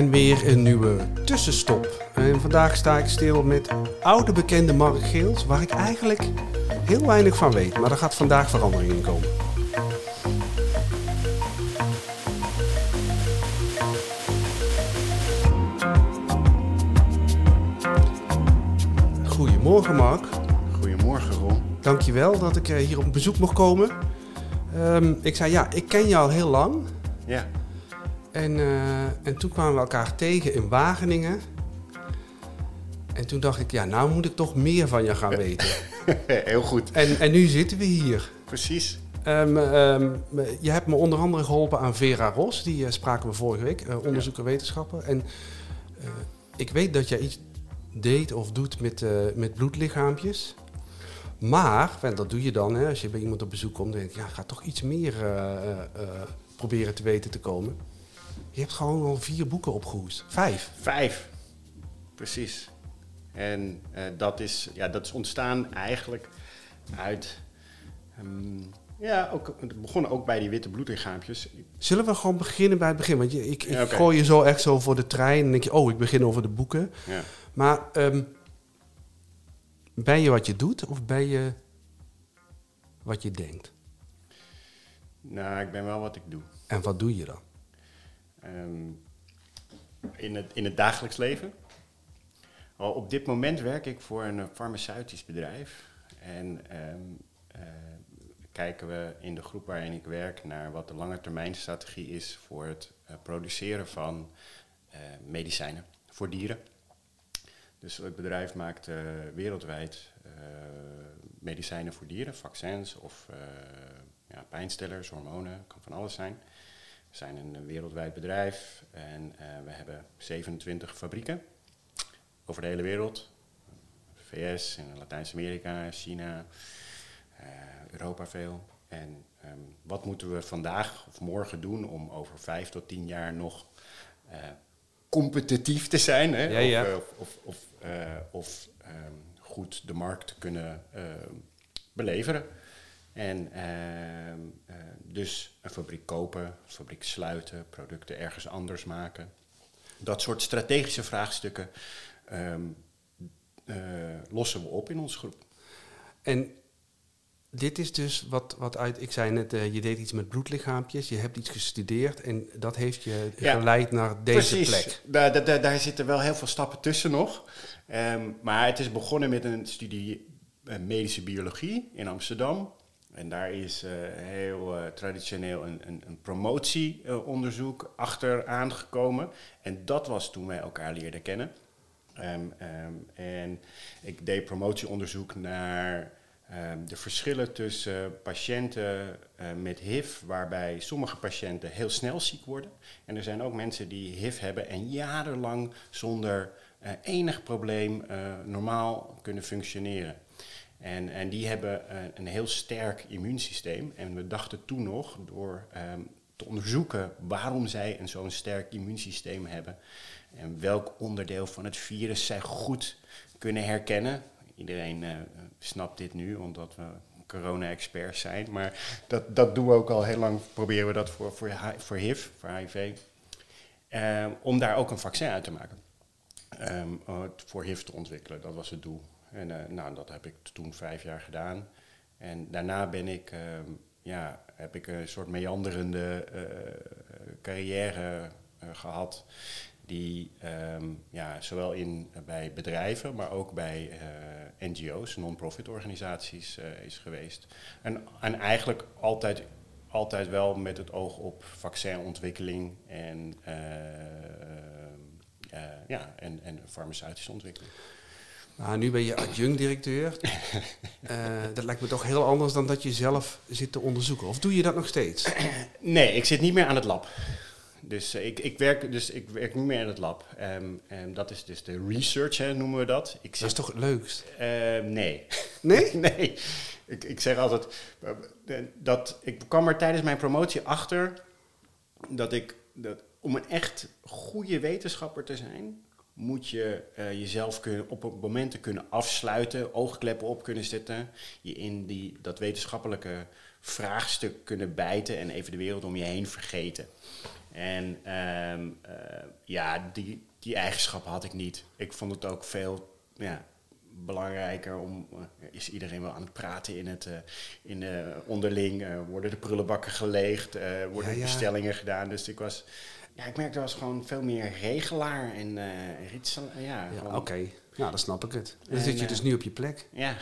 En weer een nieuwe tussenstop. En vandaag sta ik stil met oude bekende Mark Geels, waar ik eigenlijk heel weinig van weet. Maar er gaat vandaag verandering in komen. Goedemorgen Mark. Goedemorgen Ron. Dankjewel dat ik eh, hier op bezoek mocht komen. Ehm, ik zei ja, ik ken je al heel lang. Ja, En, eh, en toen kwamen we elkaar tegen in Wageningen. En toen dacht ik, ja, nou moet ik toch meer van je gaan weten. heel goed. En, en nu zitten we hier. Precies. Ehm, ehm, je hebt me onder andere geholpen aan Vera Ros, die eh, spraken we vorige week, eh, onderzoeker wetenschapper. En eh, ik weet dat jij iets deed of doet met, eh, met bloedlichaampjes. Maar, en dat doe je dan hè, als je bij iemand op bezoek komt, denk ik, ja, ga toch iets meer eh, eh, eh, proberen te weten te komen. Je hebt gewoon al vier boeken opgehoest. Vijf. Vijf. Precies. En eh, dat, is, ja, dat is ontstaan eigenlijk uit... ehm, ja, ook, het begon ook bij die witte bloedlichaampjes. Zullen we gewoon beginnen bij het begin? Want je, ik, ik gooi je zo echt zo voor de trein en denk je, oh, ik begin over de boeken. Ja. Maar ehm, ben je wat je doet of ben je wat je denkt? Nou, ik ben wel wat ik doe. En wat doe je dan? Ehm, in, het, in het dagelijks leven. Al op dit moment werk ik voor een eh, farmaceutisch bedrijf. En ehm, eh, kijken we in de groep waarin ik werk naar wat de lange termijn strategie is voor het eh, produceren van medicijnen voor dieren. Dus het bedrijf maakt wereldwijd medicijnen voor dieren, vaccins of ja, pijnstillers, hormonen, kan van alles zijn. We zijn een wereldwijd bedrijf en eh, we hebben 27 fabrieken over de hele wereld. VS, in Latijns-Amerika, China, eh, Europa veel. En ehm, wat moeten we vandaag of morgen doen om over vijf tot tien jaar nog eh, competitief te zijn? Hè? Ja, ja. Of, of, of, of ehm, goed de markt te kunnen ehm, beleveren. En ehm, eh, dus een fabriek kopen, een fabriek sluiten, producten ergens anders maken. Dat soort strategische vraagstukken ehm, eh, lossen we op in onze groep. En dit is dus wat, wat uit, ik zei net, eh, je deed iets met bloedlichaampjes, je hebt iets gestudeerd en dat heeft je Ja. geleid naar deze Precies. plek. Daar, daar, daar, zitten wel heel veel stappen tussen nog. Ehm, maar het is begonnen met een studie medische biologie in Amsterdam. En daar is eh, heel eh, traditioneel een, een, een promotieonderzoek achter aangekomen. En dat was toen wij elkaar leerden kennen. Ehm, ehm, en ik deed promotieonderzoek naar ehm, de verschillen tussen patiënten eh, met HIV, waarbij sommige patiënten heel snel ziek worden. En er zijn ook mensen die HIV hebben en jarenlang zonder eh, enig probleem eh, normaal kunnen functioneren. En, en die hebben eh, een heel sterk immuunsysteem. En we dachten toen nog, door ehm, te onderzoeken waarom zij een zo'n sterk immuunsysteem hebben en welk onderdeel van het virus zij goed kunnen herkennen. Iedereen eh, snapt dit nu, omdat we corona-experts zijn. Maar dat, dat doen we ook al heel lang, proberen we dat voor, voor, Hi- voor HIV, voor HIV. eh, om daar ook een vaccin uit te maken. Ehm, voor HIV te ontwikkelen, dat was het doel. En eh, nou, dat heb ik toen vijf jaar gedaan. En daarna ben ik, ehm, ja, heb ik een soort meanderende eh, carrière eh, gehad. Die ehm, ja, zowel in, bij bedrijven, maar ook bij NGO's, non-profit organisaties, is geweest. En, en eigenlijk altijd, altijd wel met het oog op vaccinontwikkeling en, eh, eh, ja, en, en farmaceutische ontwikkeling. Nou, nu ben je adjunct-directeur. Eh, dat lijkt me toch heel anders dan dat je zelf zit te onderzoeken. Of doe je dat nog steeds? Nee, ik zit niet meer aan het lab. Dus, eh, ik, ik, werk, dus ik werk niet meer aan het lab. En dat is dus de research, hè, noemen we dat. Ik Dat is toch het leukst? Ehm, nee. Nee? nee. Ik, ik zeg altijd eh, dat ik kwam er tijdens mijn promotie achter dat ik dat om een echt goede wetenschapper te zijn, moet je eh, jezelf kunnen, op momenten kunnen afsluiten, oogkleppen op kunnen zetten, je in die, dat wetenschappelijke vraagstuk kunnen bijten en even de wereld om je heen vergeten. En ehm, eh, ja, die, die eigenschappen had ik niet. Ik vond het ook veel ja, belangrijker om... eh, is iedereen wel aan het praten in het, in, eh, onderling? worden de prullenbakken geleegd? worden Ja, ja. bestellingen gedaan? Dus ik was... Ja, ik merkte, ik was gewoon veel meer regelaar en ritsel. Ja, oké. Nou, dan snap ik het. Dan zit je eh, dus nu op je plek. ja.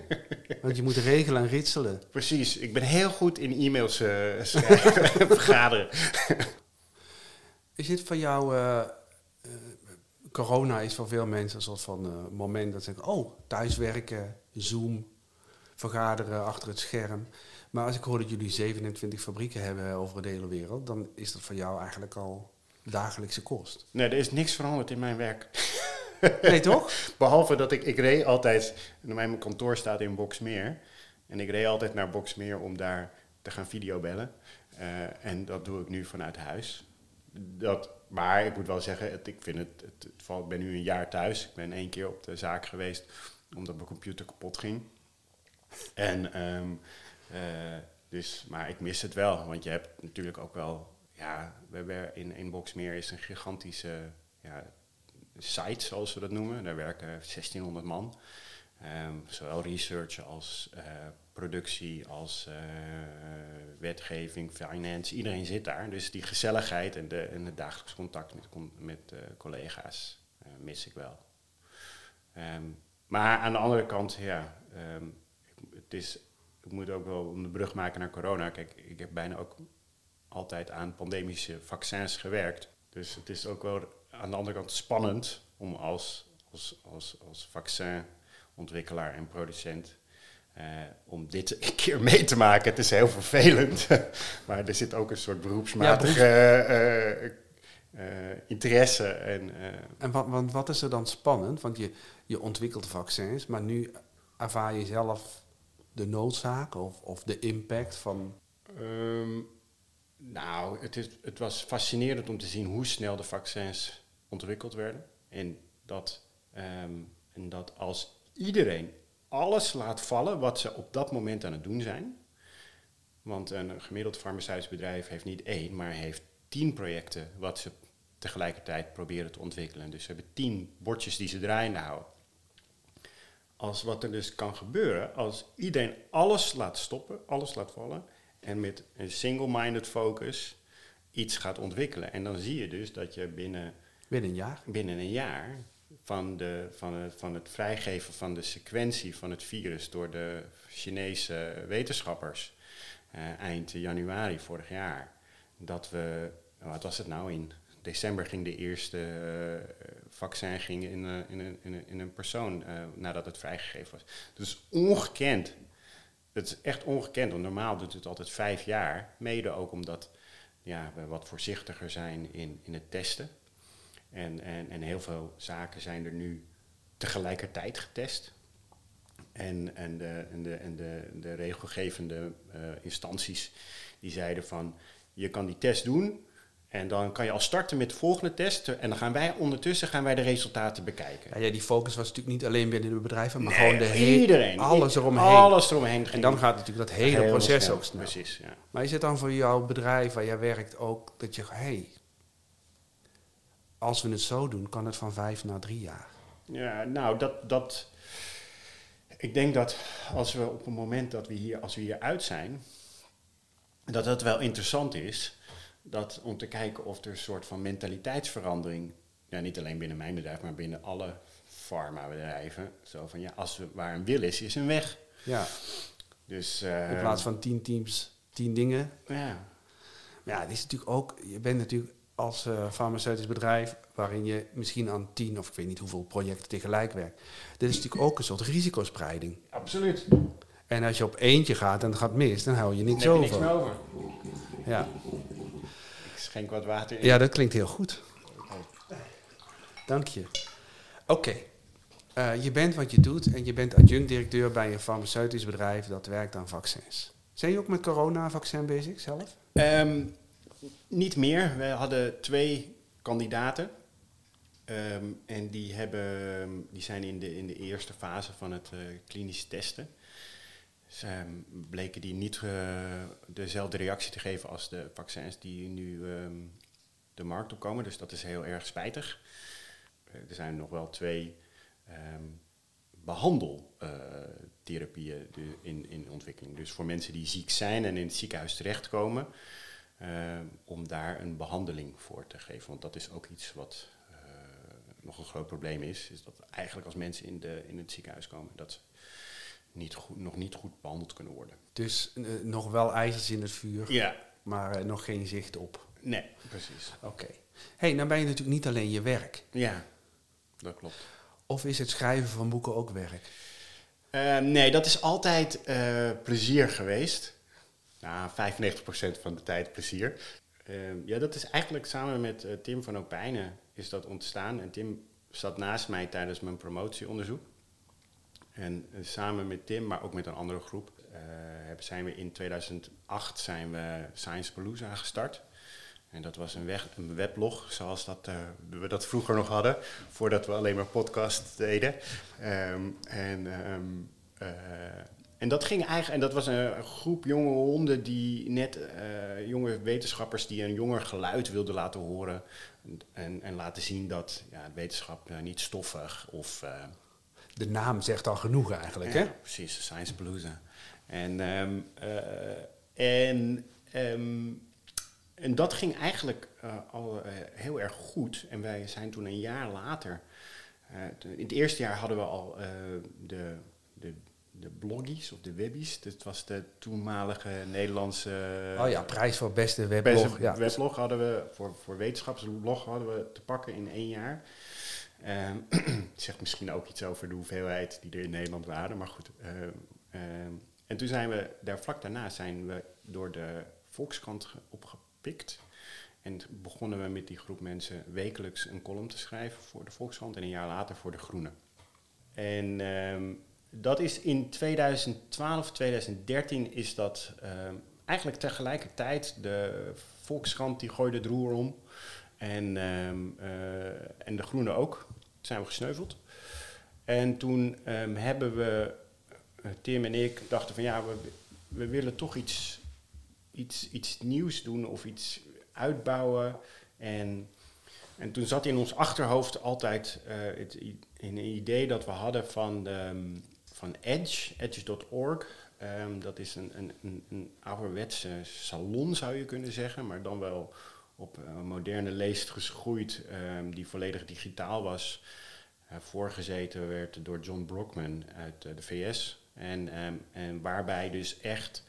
Want je moet regelen en ritselen. Precies, ik ben heel goed in e-mails eh, schrijven en vergaderen. Is dit voor jou... corona is voor veel mensen een soort van moment dat ze zeggen... Oh, thuiswerken, Zoom, vergaderen achter het scherm. Maar als ik hoor dat jullie 27 fabrieken hebben over de hele wereld... dan is dat voor jou eigenlijk al dagelijkse kost. Nee, er is niks veranderd in mijn werk. Nee, toch? Behalve dat ik, ik reed altijd, mijn kantoor staat in Boksmeer. En ik reed altijd naar Boksmeer om daar te gaan videobellen. Eh, en dat doe ik nu vanuit huis. Dat, maar ik moet wel zeggen, het, ik vind het, het, het valt- ik ben nu een jaar thuis. Ik ben één keer op de zaak geweest omdat mijn computer kapot ging. En ehm, eh, dus, maar ik mis het wel, want je hebt natuurlijk ook wel, ja, we hebben in, in Boksmeer is een gigantische ja, site, zoals we dat noemen. Daar werken 1600 man. Ehm, zowel research als eh, productie, als eh, wetgeving, finance. Iedereen zit daar. Dus die gezelligheid en, de, en het dagelijks contact met, met eh, collega's eh, mis ik wel. Ehm, maar aan de andere kant, ja, ehm, het is, ik moet ook wel een brug maken naar corona. Kijk, ik heb bijna ook altijd aan pandemische vaccins gewerkt. Dus het is ook wel aan de andere kant spannend om als, als, als, als vaccinontwikkelaar en producent eh, om dit een keer mee te maken. Het is heel vervelend, maar er zit ook een soort beroepsmatige eh, eh, interesse. En, En wat, want wat is er dan spannend? Want je, je ontwikkelt vaccins, maar nu ervaar je zelf de noodzaak of, of de impact van... Ehm, nou, het, is, het was fascinerend om te zien hoe snel de vaccins ontwikkeld werden. En dat, ehm, en dat als iedereen alles laat vallen wat ze op dat moment aan het doen zijn. Want een gemiddeld farmaceutisch bedrijf heeft niet één, maar heeft tien projecten wat ze tegelijkertijd proberen te ontwikkelen. Dus ze hebben tien bordjes die ze draaiende houden. Als wat er dus kan gebeuren, als iedereen alles laat stoppen, alles laat vallen, en met een single-minded focus iets gaat ontwikkelen. En dan zie je dus dat je binnen, Binnen een jaar. binnen een jaar van, de, van, het, van het vrijgeven van de sequentie van het virus door de Chinese wetenschappers eh, eind januari vorig jaar, dat we, wat was het nou in december ging de eerste eh, vaccin ging in, eh, in, een, in, in een persoon eh, nadat het vrijgegeven was. Dus ongekend. Het is echt ongekend, want normaal doet het altijd vijf jaar. Mede ook omdat ja, we wat voorzichtiger zijn in, in het testen. En, en, en heel veel zaken zijn er nu tegelijkertijd getest. En, en, de, en, de, en de, de regelgevende eh, instanties die zeiden van je kan die test doen en dan kan je al starten met de volgende test en dan gaan wij ondertussen gaan wij de resultaten bekijken. Ja, ja, die focus was natuurlijk niet alleen binnen de bedrijven, maar Nee, gewoon de hele... iedereen. Alles eromheen. Alles eromheen. En dan gaat natuurlijk dat hele Heel proces snel. ook snel. Precies, ja. Maar is het dan voor jouw bedrijf waar jij werkt ook dat je... hey, als we het zo doen, kan het van vijf naar drie jaar. Ja, nou, dat, dat. Ik denk dat als we op het moment dat we hier, als we hier uit zijn, dat het wel interessant is dat, om te kijken of er een soort van mentaliteitsverandering, ja, niet alleen binnen mijn bedrijf, maar binnen alle farmabedrijven, zo van ja, als we, waar een wil is, is een weg. Ja, Dus, in plaats van tien teams, tien dingen. Ja, Ja, het is natuurlijk ook... Je bent natuurlijk als eh, farmaceutisch bedrijf... waarin je misschien aan tien of ik weet niet hoeveel projecten tegelijk werkt. Dit is natuurlijk ook een soort risicospreiding. absoluut. En als je op eentje gaat en het gaat mis, dan hou je niks Dan heb je over. niks meer over. Ja. Schenk wat water in. ja, dat klinkt heel goed. Dank je. Oké. Eh, je bent wat je doet en je bent adjunct-directeur bij een farmaceutisch bedrijf dat werkt aan vaccins. Zijn je ook met corona-vaccin bezig zelf? Ehm, niet meer. We hadden twee kandidaten. Ehm, en die, hebben, die zijn in de, in de eerste fase van het eh klinisch testen. Ze bleken die niet eh, dezelfde reactie te geven als de vaccins die nu ehm, de markt op komen. Dus dat is heel erg spijtig. er zijn nog wel twee um, behandeltherapieën in, in ontwikkeling. Dus voor mensen die ziek zijn en in het ziekenhuis terechtkomen, om daar een behandeling voor te geven. Want dat is ook iets wat nog een groot probleem is, is dat eigenlijk als mensen in, de, in het ziekenhuis komen, dat niet goed, nog niet goed behandeld kunnen worden. Dus uh, nog wel ijzers in het vuur, ja. maar uh, nog geen zicht op. Nee, precies. Oké. hey, nou ben je natuurlijk niet alleen je werk. Ja, dat klopt. Of is het schrijven van boeken ook werk? Uh, nee, dat is altijd plezier geweest. Nou, 95% van de tijd plezier. Ehm, ja, dat is eigenlijk samen met Tim van Opijnen is dat ontstaan. En Tim zat naast mij tijdens mijn promotieonderzoek. En eh, samen met Tim, maar ook met een andere groep, uh, zijn we in 2008 zijn we Science Palooza gestart. En dat was een, een weblog, zoals dat, uh, we dat vroeger nog hadden, voordat we alleen maar podcast deden. Um, en um, en dat ging eigenlijk, en dat was een, groep jonge honden die net, jonge wetenschappers die een jonger geluid wilden laten horen. En, en laten zien dat ja, wetenschap niet stoffig of. De naam zegt al genoeg eigenlijk, hè? Precies, Science Palooza. En, um, en, um, en dat ging eigenlijk al heel erg goed. En wij zijn toen een jaar later. in het eerste jaar hadden we al de, de de bloggies of de webbies. Dat was de toenmalige Nederlandse... Oh ja, prijs voor beste weblog. Beste ja. weblog hadden we, voor, voor wetenschapsblog hadden we te pakken in één jaar. Um, zegt misschien ook iets over de hoeveelheid die er in Nederland waren, maar goed. Uh, en toen zijn we, daar vlak daarna zijn we door de Volkskrant opgepikt. En begonnen we met die groep mensen wekelijks een column te schrijven voor de Volkskrant en een jaar later voor de Groene. En um, dat is in 2012, 2013 is dat ehm, eigenlijk tegelijkertijd de Volkskrant die gooide het roer om. En, ehm, eh, en de Groene ook. Toen zijn we gesneuveld. En toen um, hebben we, uh, Tim en ik, dachten van ja, we, we willen toch iets, iets, iets nieuws doen of iets uitbouwen. En, en toen zat in ons achterhoofd altijd uh, het, een idee dat we hadden van de, van Edge, edge.org. Dat is een, een, een, een, ouderwetse salon, zou je kunnen zeggen, maar dan wel op een moderne leest geschoeid, um, die volledig digitaal was. Uh, voorgezeten werd door John Brockman uit uh, de VS. En, um, en waarbij dus echt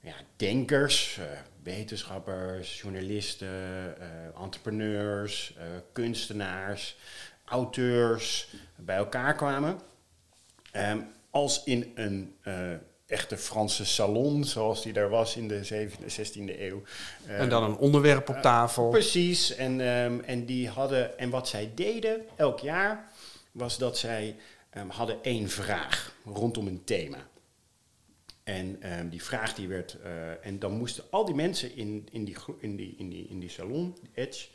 ja, denkers, wetenschappers, journalisten, entrepreneurs, kunstenaars, auteurs bij elkaar kwamen. Um, als in een echte Franse salon, zoals die daar was in de 17e, 16e eeuw. en dan een onderwerp op eh, tafel. precies. En, um, en, die hadden, en wat zij deden elk jaar, was dat zij um, hadden één vraag rondom een thema. En um, die vraag die werd, uh, en dan moesten al die mensen in, in, die, in, die, in, die, in die salon, Edge,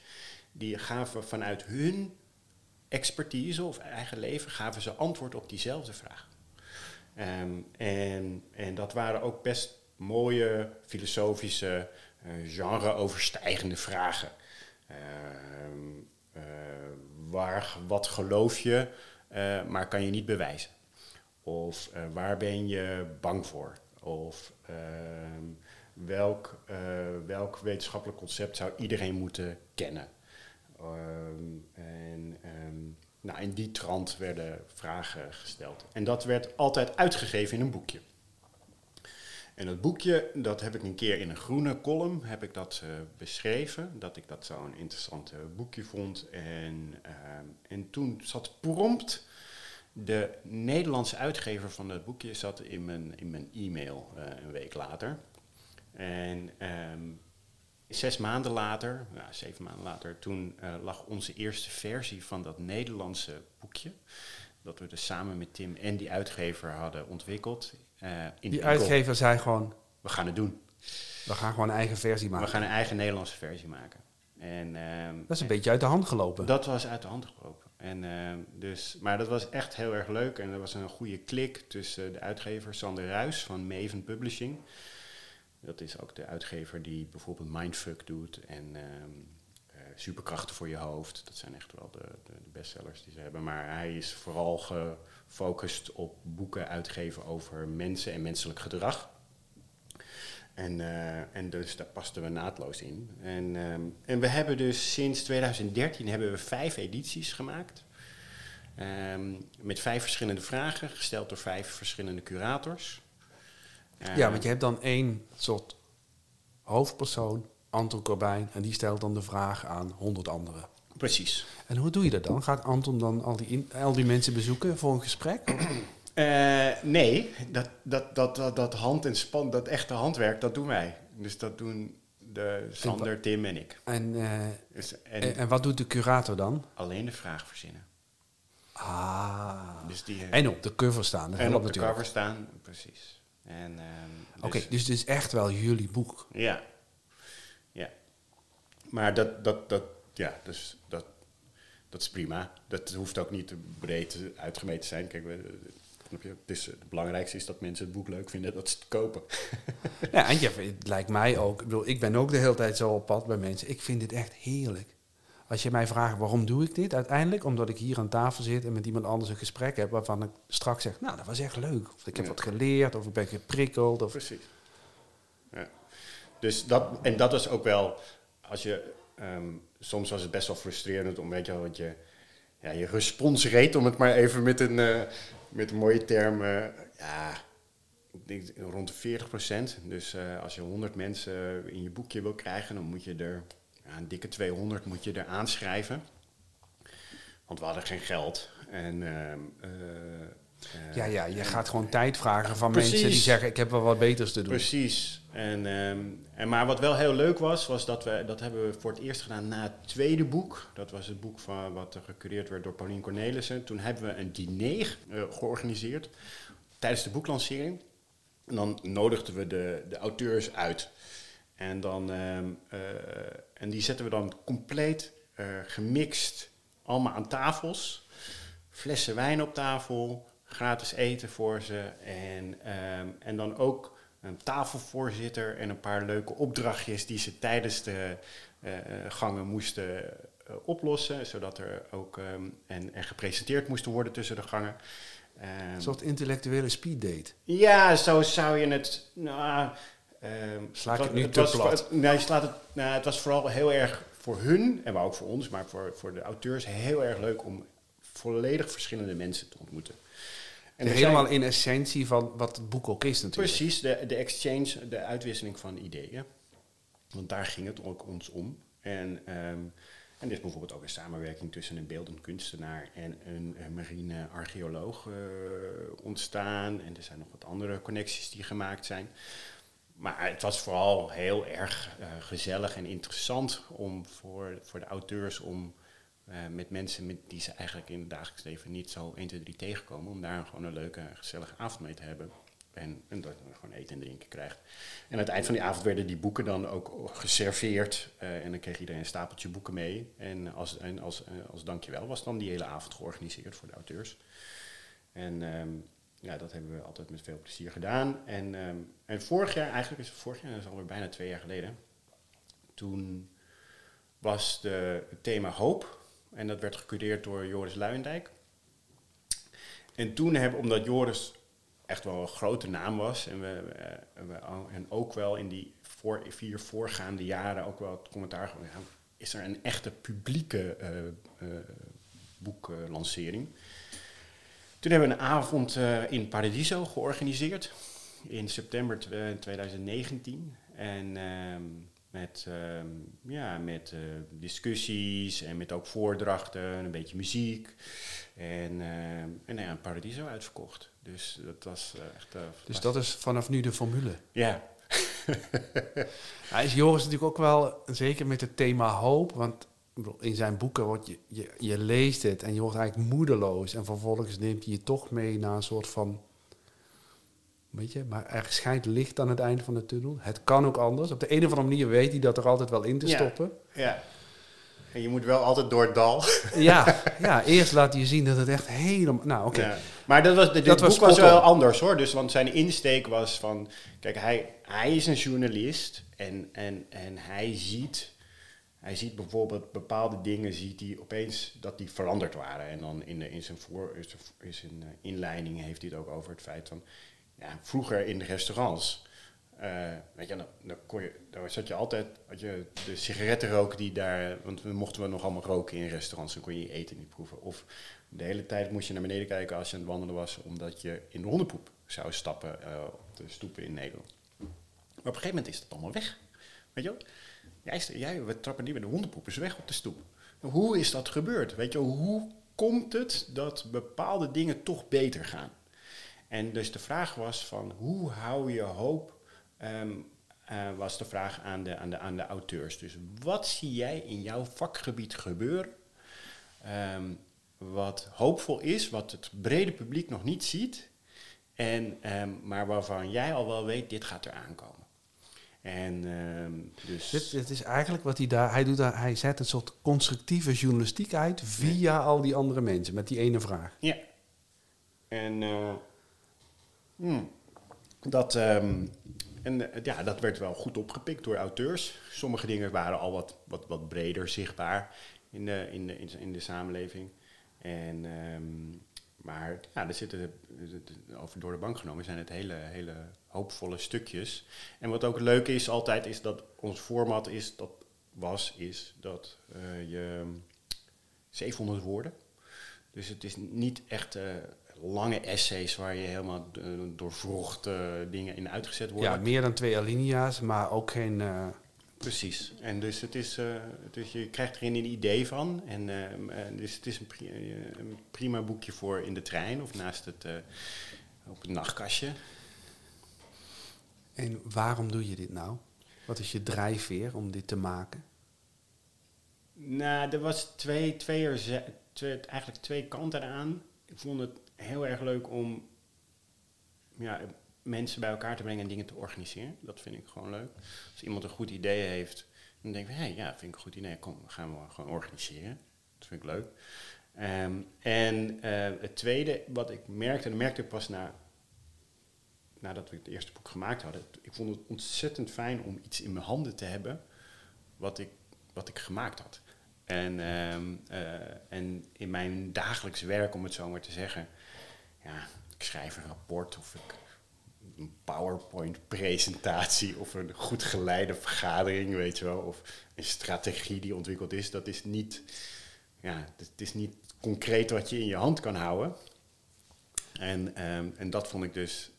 die gaven vanuit hun expertise of eigen leven, gaven ze antwoord op diezelfde vraag. Um, en, en dat waren ook best mooie, filosofische, uh, genre-overstijgende vragen. Uh, uh, waar, wat geloof je, eh, maar kan je niet bewijzen? Of waar ben je bang voor? Of ehm, welk, welk wetenschappelijk concept zou iedereen moeten kennen? En nou, in die trant werden vragen gesteld. En dat werd altijd uitgegeven in een boekje. En dat boekje, dat heb ik een keer in een groene column heb ik dat, uh, beschreven. Dat ik dat zo'n interessant boekje vond. En, uh, en toen zat prompt de Nederlandse uitgever van dat boekje zat in mijn, in mijn e-mail uh, een week later. En um, Zes maanden later, nou, zeven maanden later, toen uh, lag onze eerste versie van dat Nederlandse boekje. Dat we dus samen met Tim en die uitgever hadden ontwikkeld. Uh, in die uitgever zei gewoon... We gaan het doen. We gaan gewoon een eigen versie maken. We gaan een eigen Nederlandse versie maken. En, uh, dat is een beetje uit de hand gelopen. Dat was uit de hand gelopen. En, ehm, dus, maar dat was echt heel erg leuk. En er was een goede klik tussen de uitgever Sander Ruis van Maven Publishing... Dat is ook de uitgever die bijvoorbeeld Mindfuck doet en um, uh, Superkrachten voor je hoofd. Dat zijn echt wel de, de, bestsellers die ze hebben. Maar hij is vooral gefocust op boeken uitgeven over mensen en menselijk gedrag. En, uh, en dus daar pasten we naadloos in. En, um, en we hebben dus sinds 2013 hebben we vijf edities gemaakt. Um, met vijf verschillende vragen, gesteld door vijf verschillende curators. Ja, want je hebt dan één soort hoofdpersoon, Anton Corbijn, en die stelt dan de vraag aan honderd anderen. Precies. En hoe doe je dat dan? Gaat Anton dan al die, in, al die mensen bezoeken voor een gesprek? Uh, nee, dat, dat, dat, dat, dat hand en span, dat echte handwerk, dat doen wij. Dus dat doen de Sander, Tim en ik. En, uh, dus, en, en, en, wat doet de curator dan? Alleen de vraag verzinnen. Ah. Dus die, en op de cover staan. En op de natuurlijk. cover staan, precies. En, um, dus, Oké, okay, dus het is echt wel jullie boek. Ja. Ja. Maar dat, dat, dat, ja, dus dat, dat is prima. Dat hoeft ook niet breed uitgemeten te zijn. Kijk, we, het, is, het belangrijkste is dat mensen het boek leuk vinden, dat ze het kopen. ja, en het lijkt mij ook. Ik, bedoel, ik ben ook de hele tijd zo op pad bij mensen. Ik vind dit echt heerlijk. Als je mij vraagt waarom doe ik dit, uiteindelijk omdat ik hier aan tafel zit en met iemand anders een gesprek heb waarvan ik straks zeg, nou dat was echt leuk. Of ik heb ja. wat geleerd, of ik ben geprikkeld. Of Precies. Ja. Dus dat, en dat is ook wel, als je, um, soms was het best wel frustrerend om, weet je want je, ja, je om het maar even met een, uh, met een mooie term, uh, ja, ik denk rond de 40 procent. Dus uh, als je 100 mensen in je boekje wil krijgen, dan moet je er ja, een dikke 200 moet je er aanschrijven. Want we hadden geen geld. En, uh, uh, ja, ja, je gaat gewoon tijd vragen van precies. mensen die zeggen: Ik heb wel wat beters te doen. Precies. En, um, en, maar wat wel heel leuk was, was dat we, dat hebben we voor het eerst gedaan na het tweede boek. Dat was het boek van, wat gecureerd werd door Paulien Cornelissen. Toen hebben we een diner uh, georganiseerd tijdens de boeklancering. En dan nodigden we de, de auteurs uit. En, dan, um, uh, en die zetten we dan compleet uh, gemixt allemaal aan tafels. Flessen wijn op tafel, gratis eten voor ze. En, um, en dan ook een tafelvoorzitter en een paar leuke opdrachtjes die ze tijdens de uh, gangen moesten oplossen. Zodat er ook um, en, en gepresenteerd moesten worden tussen de gangen. Een soort intellectuele speeddate. Ja, zo zou je het. Nou, Um, Sla ik het nu het te was, plat? Nee, slaat het, nou, het was vooral heel erg voor hun, en maar ook voor ons, maar voor, voor de auteurs heel erg leuk om volledig verschillende mensen te ontmoeten. En helemaal in essentie van wat het boek ook is natuurlijk. Precies, de, de exchange, de uitwisseling van ideeën. Want daar ging het ook ons om. En, um, en dit is bijvoorbeeld ook een samenwerking tussen een beeldend kunstenaar en een, een marine archeoloog uh, ontstaan. En er zijn nog wat andere connecties die gemaakt zijn. Maar het was vooral heel erg uh, gezellig en interessant om voor, voor de auteurs om uh, met mensen met die ze eigenlijk in het dagelijks leven niet zo 1, 2, 3 tegenkomen, om daar gewoon een leuke, gezellige avond mee te hebben. En, en dat je gewoon eten en drinken krijgt. En aan het eind van die avond werden die boeken dan ook geserveerd. Uh, en dan kreeg iedereen een stapeltje boeken mee. En als, en als, als dankjewel was dan die hele avond georganiseerd voor de auteurs. En um, ja, dat hebben we altijd met veel plezier gedaan. En, um, en vorig jaar, eigenlijk is het vorig jaar, dat is alweer bijna twee jaar geleden. Toen was de, het thema hoop. En dat werd gecureerd door Joris Luijendijk. En toen hebben, omdat Joris echt wel een grote naam was. En, we, uh, we en ook wel in die vier voorgaande jaren ook wel het commentaar gehad. Is er een echte publieke uh, uh, boeklancering? Toen hebben we een avond uh, in Paradiso georganiseerd in september 2019. En uh, met, uh, ja, met uh, discussies en met ook voordrachten, een beetje muziek. En, en ja, Paradiso uitverkocht. Dus dat was echt... dus dat is vanaf nu de formule? Ja. Hij is Joris natuurlijk ook wel, zeker met het thema hoop, want in zijn boeken wordt je, je, je leest het en je wordt eigenlijk moedeloos. En vervolgens neemt hij je toch mee naar een soort van. Weet je, maar er schijnt licht aan het einde van de tunnel. Het kan ook anders. Op de een of andere manier weet hij dat er altijd wel in te ja, stoppen. Ja. En je moet wel altijd door het dal. Ja, ja eerst laat hij zien dat het echt helemaal. Nou, oké. Okay. Ja. Maar dat was, dit dat boek was, was wel anders hoor. Dus, want zijn insteek was van. Kijk, hij, hij is een journalist en, en, en hij ziet hij ziet bijvoorbeeld bepaalde dingen, ziet hij opeens dat die veranderd waren. En dan in, de, in zijn, voor, in zijn uh, inleiding heeft hij het ook over het feit van, ja, vroeger in de restaurants, uh, weet je, dan, dan, kon je, zat je altijd, had je de sigaretten roken die daar, want we mochten we nog allemaal roken in restaurants, dan kon je je eten niet proeven. Of de hele tijd moest je naar beneden kijken als je aan het wandelen was, omdat je in de hondenpoep zou stappen uh, op de stoepen in Nederland. Maar op een gegeven moment is dat allemaal weg. Weet je? Jij, jij we trappen niet met de hondenpoep, is weg op de stoep. Hoe is dat gebeurd? Weet je, hoe komt het dat bepaalde dingen toch beter gaan? En dus de vraag was van hoe hou je hoop, um, uh, was de vraag aan de, aan, de, aan de auteurs. Dus wat zie jij in jouw vakgebied gebeuren, um, wat hoopvol is, wat het brede publiek nog niet ziet, en, um, maar waarvan jij al wel weet, dit gaat er aankomen. En uh, dus... Dit, dit, is eigenlijk wat hij daar... Hij, doet daar, hij zet een soort constructieve journalistiek uit via al die andere mensen, met die ene vraag. Ja. En uh, hmm, dat, um, en, uh, ja, dat werd wel goed opgepikt door auteurs. Sommige dingen waren al wat, wat, wat breder zichtbaar in de, in de, in de, in de samenleving. En... Um, maar ja, er zitten, over door de bank genomen, zijn het hele, hele hoopvolle stukjes. En wat ook leuk is altijd, is dat ons format is, dat was, is dat uh, je 700 woorden. Dus het is niet echt uh, lange essays waar je helemaal uh, dingen in uitgezet worden. Ja, meer dan twee alinea's, maar ook geen... Precies. En dus, het is, uh, dus je krijgt er een idee van. En uh, dus het is een, pri een, prima boekje voor in de trein of naast het, uh, op het nachtkastje. En waarom doe je dit nou? Wat is je drijfveer om dit te maken? Nou, er was twee, twee, twee, eigenlijk twee kanten aan. Ik vond het heel erg leuk om ja, mensen bij elkaar te brengen en dingen te organiseren. Dat vind ik gewoon leuk. Als iemand een goed idee heeft, dan denk ik, hé, hey, ja, vind ik een goed idee. Kom, gaan we gewoon organiseren. Dat vind ik leuk. Um, en uh, het tweede, wat ik merkte, en dat merkte ik pas na, nadat we het eerste boek gemaakt hadden. Ik vond het ontzettend fijn om iets in mijn handen te hebben wat ik, wat ik gemaakt had. En, um, uh, en in mijn dagelijks werk, om het zo maar te zeggen, ja, ik schrijf een rapport of ik een PowerPoint-presentatie of een goed geleide vergadering, weet je wel, of een strategie die ontwikkeld is, dat is niet, ja, het is niet concreet wat je in je hand kan houden. En, um, en dat vond ik dus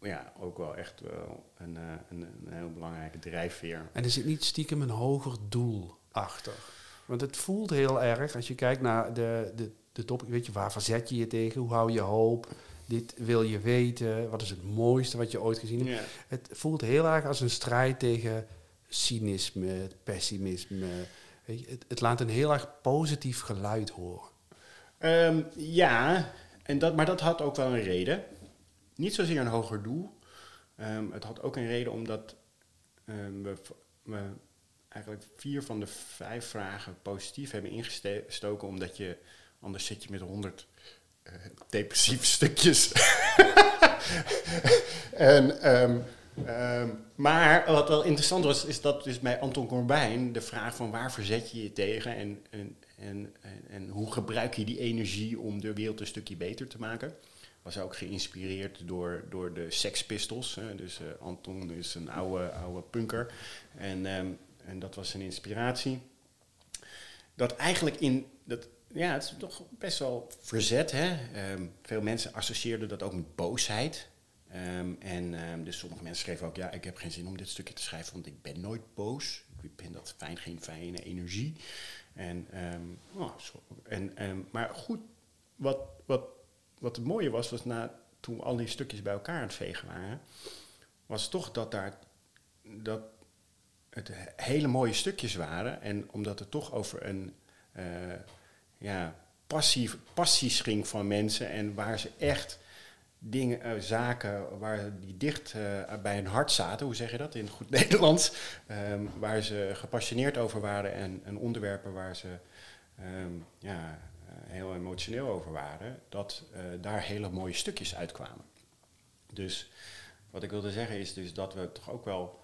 ja, ook wel echt wel een, een, een heel belangrijke drijfveer. En er zit niet stiekem een hoger doel achter? Want het voelt heel erg, als je kijkt naar de, de, de top, weet je, waar verzet je je tegen, hoe hou je hoop, dit wil je weten, wat is het mooiste wat je ooit gezien hebt. Ja. Het voelt heel erg als een strijd tegen cynisme, pessimisme. Weet je, het, het, laat een heel erg positief geluid horen. Um, ja, en dat, maar dat had ook wel een reden. Niet zozeer een hoger doel. Um, het had ook een reden omdat um, we, we eigenlijk vier van de vijf vragen positief hebben ingestoken, omdat je anders zit je met honderd depressieve stukjes. en, um, um, maar wat wel interessant was, is dat dus bij Anton Corbijn de vraag van waar verzet je je tegen en, en, en, en, hoe gebruik je die energie om de wereld een stukje beter te maken. Was ook geïnspireerd door, door de Sex Pistols. Hè. Dus uh, Anton is een oude, oude punker. En, um, en dat was zijn inspiratie. Dat eigenlijk in dat ja, het is toch best wel verzet. Hè? Um, veel mensen associeerden dat ook met boosheid. Um, en um, dus sommige mensen schreven ook, ja, ik heb geen zin om dit stukje te schrijven, want ik ben nooit boos. Ik vind dat fijn, geen fijne energie. En, oh, en, maar goed, wat, wat, wat het mooie was, was na, toen al die stukjes bij elkaar aan het vegen waren, was toch dat daar dat het hele mooie stukjes waren. En omdat het toch over een uh, ja, passief, ging van mensen en waar ze echt dingen, uh, zaken waar die dicht uh, bij hun hart zaten, hoe zeg je dat in goed Nederlands, um, waar ze gepassioneerd over waren en, en onderwerpen waar ze um, ja, uh, heel emotioneel over waren, dat daar hele mooie stukjes uitkwamen. Dus wat ik wilde zeggen is dus dat we toch ook wel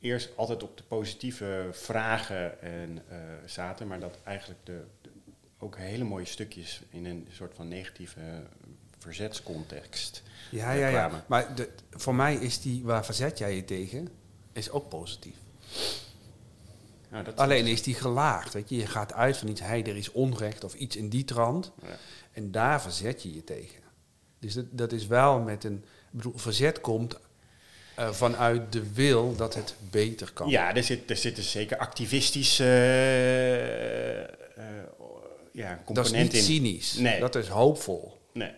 eerst altijd op de positieve vragen en, eh, zaten, maar dat eigenlijk de, de- ook hele mooie stukjes in een soort van negatieve verzetscontext Ja, eh, ja, ja. kwamen. Maar de, voor mij is die, waar verzet jij je tegen, is ook positief. Nou, dat Alleen is die gelaagd, weet je. Je gaat uit van iets, hey, er is onrecht of iets in die trant. Ja. En daar verzet je je tegen. Dus dat, dat is wel met een... Ik bedoel, verzet komt eh, vanuit de wil dat het beter kan. Ja, er zit, er zit dus zeker activistische eh, eh, ja, dat is component niet in. cynisch. Nee. Dat is hoopvol. Nee.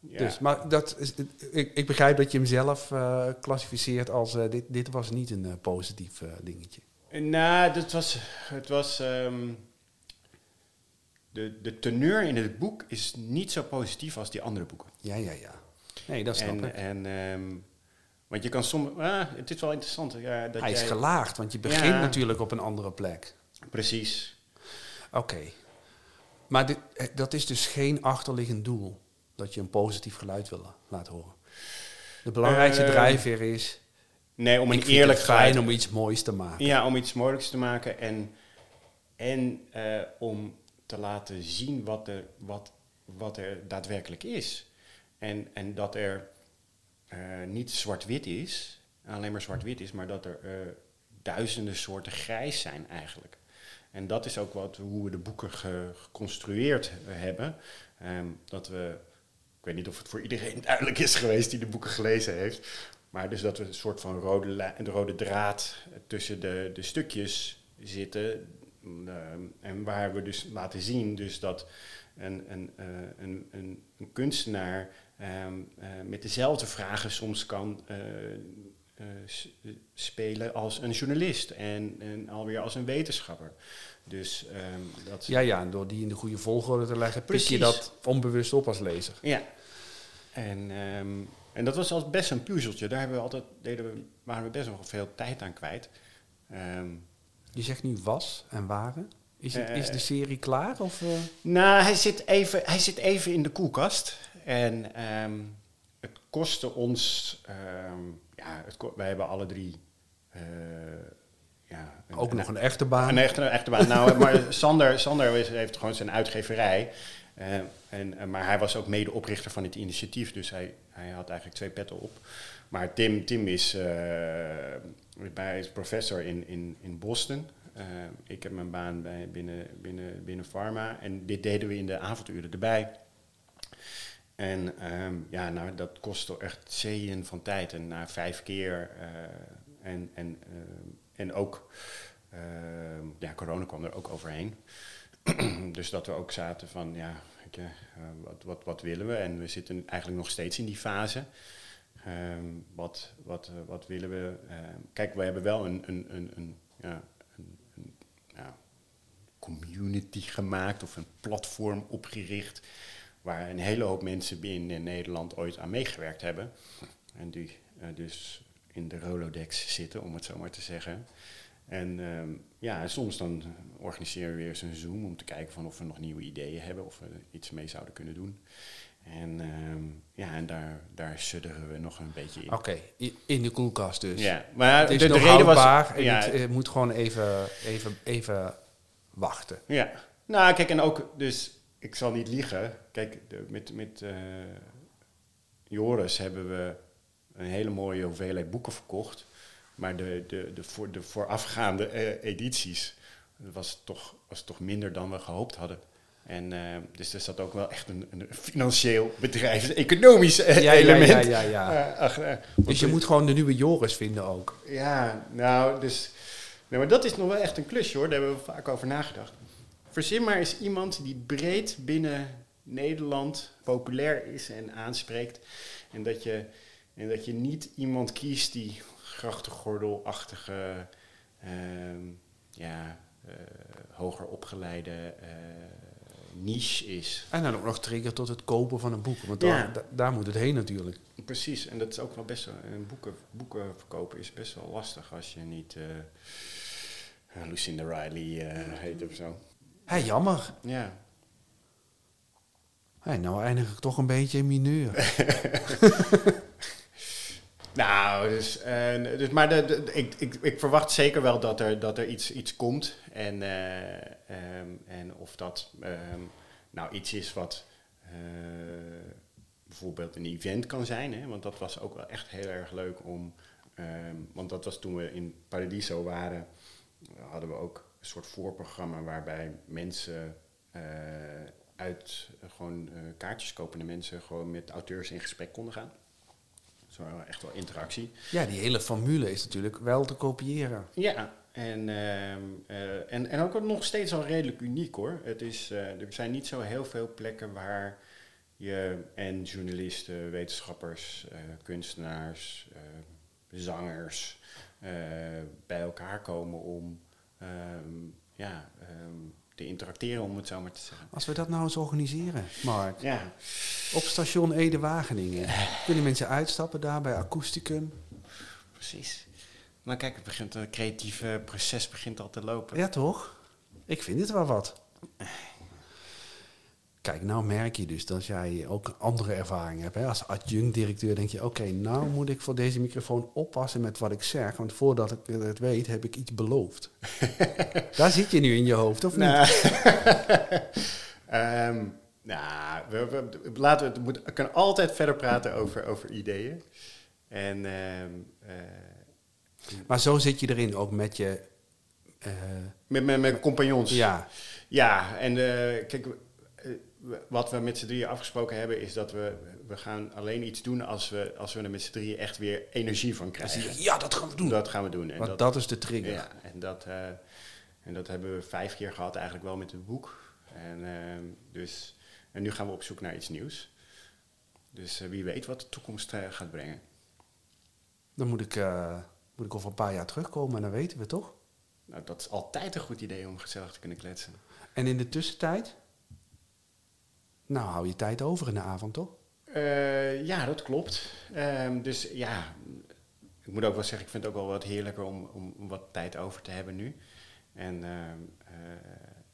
Ja. Dus, maar dat is, ik, ik begrijp dat je hem zelf klassificeert als... dit, dit was niet een positief dingetje. Nou, dat was, het was. ehm, de, de teneur in het boek is niet zo positief als die andere boeken. Ja, ja, ja. Nee, dat snap en, ik. en, ehm, want je kan soms. Ah, het is wel interessant. Ja, dat Hij is gelaagd, want je begint Ja. natuurlijk op een andere plek. Precies. Oké. Maar dit, eh, dat is dus geen achterliggend doel. Dat je een positief geluid wil laten horen. De belangrijkste Eh, drijfveer is... Nee, om een eerlijk het fijn om iets moois te maken. Ja, om iets moeilijks te maken en, en eh, om te laten zien wat er, wat, wat er daadwerkelijk is. En, en dat er eh, niet zwart-wit is, alleen maar zwart-wit is, maar dat er eh, duizenden soorten grijs zijn eigenlijk. En dat is ook wat, hoe we de boeken ge- geconstrueerd hebben. Ehm, dat we, ik weet niet of het voor iedereen duidelijk is geweest die de boeken gelezen heeft. Maar dus dat we een soort van rode, de rode draad tussen de, de stukjes zitten. Ehm, en waar we dus laten zien dus dat een, een, eh, een, een, een kunstenaar ehm, eh, met dezelfde vragen soms kan eh, eh, spelen als een journalist en, en alweer als een wetenschapper. Dus ehm, dat Ja, ja, en door die in de goede volgorde te leggen, pik je Precies. dat onbewust op als lezer. Ja. En, ehm, en dat was als best een puzzeltje. Daar hebben we altijd, deden we, waren we best wel veel tijd aan kwijt. Je zegt nu was en waren. Is, het, Eh, is de serie klaar? Of, eh? nou, hij zit, even, hij zit even in de koelkast. En ehm, het kostte ons... ehm, ja, het, wij hebben alle drie... eh, ja, Ook nog een echte baan? Een echte, een echte baan. Nou, maar Sander, Sander is- heeft gewoon zijn uitgeverij. En, maar hij was ook medeoprichter van het initiatief. Dus hij, hij had eigenlijk twee petten op. Maar Tim, Tim is, eh, hij is professor in, in, in Boston. Eh, ik heb mijn baan bij, binnen, binnen, binnen Pharma. En dit deden we in de avonduren erbij. En ehm, ja, nou, dat kostte echt zeeën van tijd. En na vijf keer. eh, en, en, ehm, en ook, ehm, ja, corona kwam er ook overheen. dus dat we ook zaten van, ja, eh, wat, wat, wat willen we? En we zitten eigenlijk nog steeds in die fase. Ehm, wat, wat, eh, wat willen we? Kijk, we hebben wel een, een, een, een, ja, community gemaakt of een platform opgericht waar een hele hoop mensen binnen Nederland ooit aan meegewerkt hebben. En die eh, dus in de Rolodex zitten, om het zo maar te zeggen. En ehm, ja, soms dan organiseren we weer eens een Zoom om te kijken van of we nog nieuwe ideeën hebben, of we iets mee zouden kunnen doen. En ehm, ja, en daar, daar sudderen we nog een beetje in. Oké, in de koelkast dus. Ja, maar Het is de, de nog reden was... houdbaar en ja, het moet gewoon even, even, even wachten. Ja, nou kijk, en ook, dus ik zal niet liegen. Kijk, de, met, met eh, Joris hebben we een hele mooie hoeveelheid boeken verkocht. Maar de, de, de, voor, de voorafgaande eh, edities was toch, was toch minder dan we gehoopt hadden. En eh, dus er zat ook wel echt een, een financieel, bedrijfs, economisch eh, Ja, ja, element. ja, ja, ja. eh, achter. Dus je moet gewoon de nieuwe Joris vinden ook. Ja, nou, dus. Nee, maar dat is nog wel echt een klusje hoor, daar hebben we vaak over nagedacht. Verzin maar eens iemand die breed binnen Nederland populair is en aanspreekt. En dat je, en dat je niet iemand kiest die grachtengordelachtige, ehm ja, hoger opgeleide niche is. En dan ook nog trigger tot het kopen van een boek. Want Ja. daar, da- daar moet het heen natuurlijk. Precies, en dat is ook wel best wel. En boeken, boeken verkopen is best wel lastig als je niet eh, eh, Lucinda Riley eh, heet of zo. Hé, jammer. Ja. Hé, nou eindig ik toch een beetje in mineur. Nou, dus, eh, dus maar ik, ik, ik verwacht zeker wel dat er, dat er iets, iets komt. En, eh, ehm, en of dat ehm, nou iets is wat eh, bijvoorbeeld een event kan zijn. Hè? Want dat was ook wel echt heel erg leuk om. ehm, want dat was toen we in Paradiso waren, hadden we ook een soort voorprogramma waarbij mensen uit gewoon kaartjes kopende mensen gewoon met auteurs in gesprek konden gaan. Zo echt wel interactie. Ja, die hele formule is natuurlijk wel te kopiëren. Ja, en, ehm, eh, en, en ook nog steeds al redelijk uniek hoor. Het is, eh, er zijn niet zo heel veel plekken waar je en journalisten, wetenschappers, eh, kunstenaars, zangers bij elkaar komen om ehm, ja, ehm, te interacteren, om het zo maar te zeggen. Als we dat nou eens organiseren, Mark. Ja, Op station Ede-Wageningen. Kunnen mensen uitstappen daar bij Acousticum? precies. Maar kijk, het, begint, het creatieve proces begint al te lopen. Ja, toch? Ik vind het wel wat. Kijk, nou merk je dus dat jij ook andere ervaring hebt. Hè? Als adjunct-directeur denk je, oké, nou moet ik voor deze microfoon oppassen met wat ik zeg. Want voordat ik het weet, heb ik iets beloofd. Daar zit je nu in je hoofd, of niet? Nou, Ehm, nou, we, we- laten we, het moet, we kunnen altijd verder praten over, over ideeën. En ehm, eh, Maar zo zit je erin, ook met je... eh, met, met, met compagnons. ja, Ja, en eh, kijk, wat we met z'n drieën afgesproken hebben is dat we, we gaan alleen iets doen als we, als we er met z'n drieën echt weer energie van krijgen. ja, dat gaan we doen. Dat gaan we doen. En Want dat, is de trigger. Ja, en dat, eh, en dat hebben we vijf keer gehad eigenlijk wel met het boek. En, ehm, dus, en nu gaan we op zoek naar iets nieuws. Dus eh, wie weet wat de toekomst eh, gaat brengen. Dan moet ik, eh, moet ik over een paar jaar terugkomen en dan weten we toch? Nou, dat is altijd een goed idee om gezellig te kunnen kletsen. En in de tussentijd? Nou, hou je tijd over in de avond, toch? Eh, ja, dat klopt. Ehm, dus ja, ik moet ook wel zeggen, ik vind het ook wel wat heerlijker om, om, wat tijd over te hebben nu. En, ehm, eh,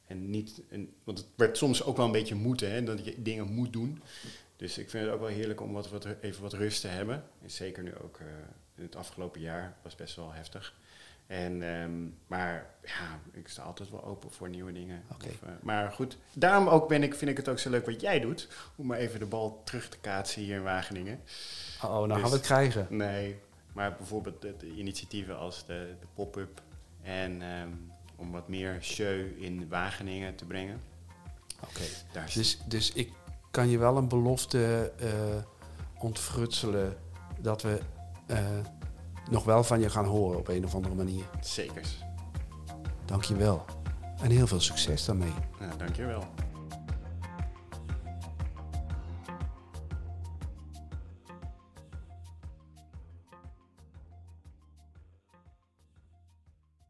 en niet, want het werd soms ook wel een beetje moeten, hè, dat je dingen moet doen. Dus ik vind het ook wel heerlijk om wat, wat, even wat rust te hebben. En zeker nu ook eh, in het afgelopen jaar was best wel heftig. En, ehm, maar ja, ik sta altijd wel open voor nieuwe dingen. Of, eh, maar goed, daarom ook ben ik, vind ik het ook zo leuk wat jij doet. Om maar even de bal terug te kaatsen hier in Wageningen. Oh, nou Dus- gaan we het krijgen. Nee, maar bijvoorbeeld de, de initiatieven als de, de pop-up. En ehm, om wat meer show in Wageningen te brengen. Oké. Daar is Dus, dus ik kan je wel een belofte eh, ontfrutselen dat we eh, nog wel van je gaan horen op een of andere manier. zeker. Dank je wel. En heel veel succes daarmee. Nou, dankjewel.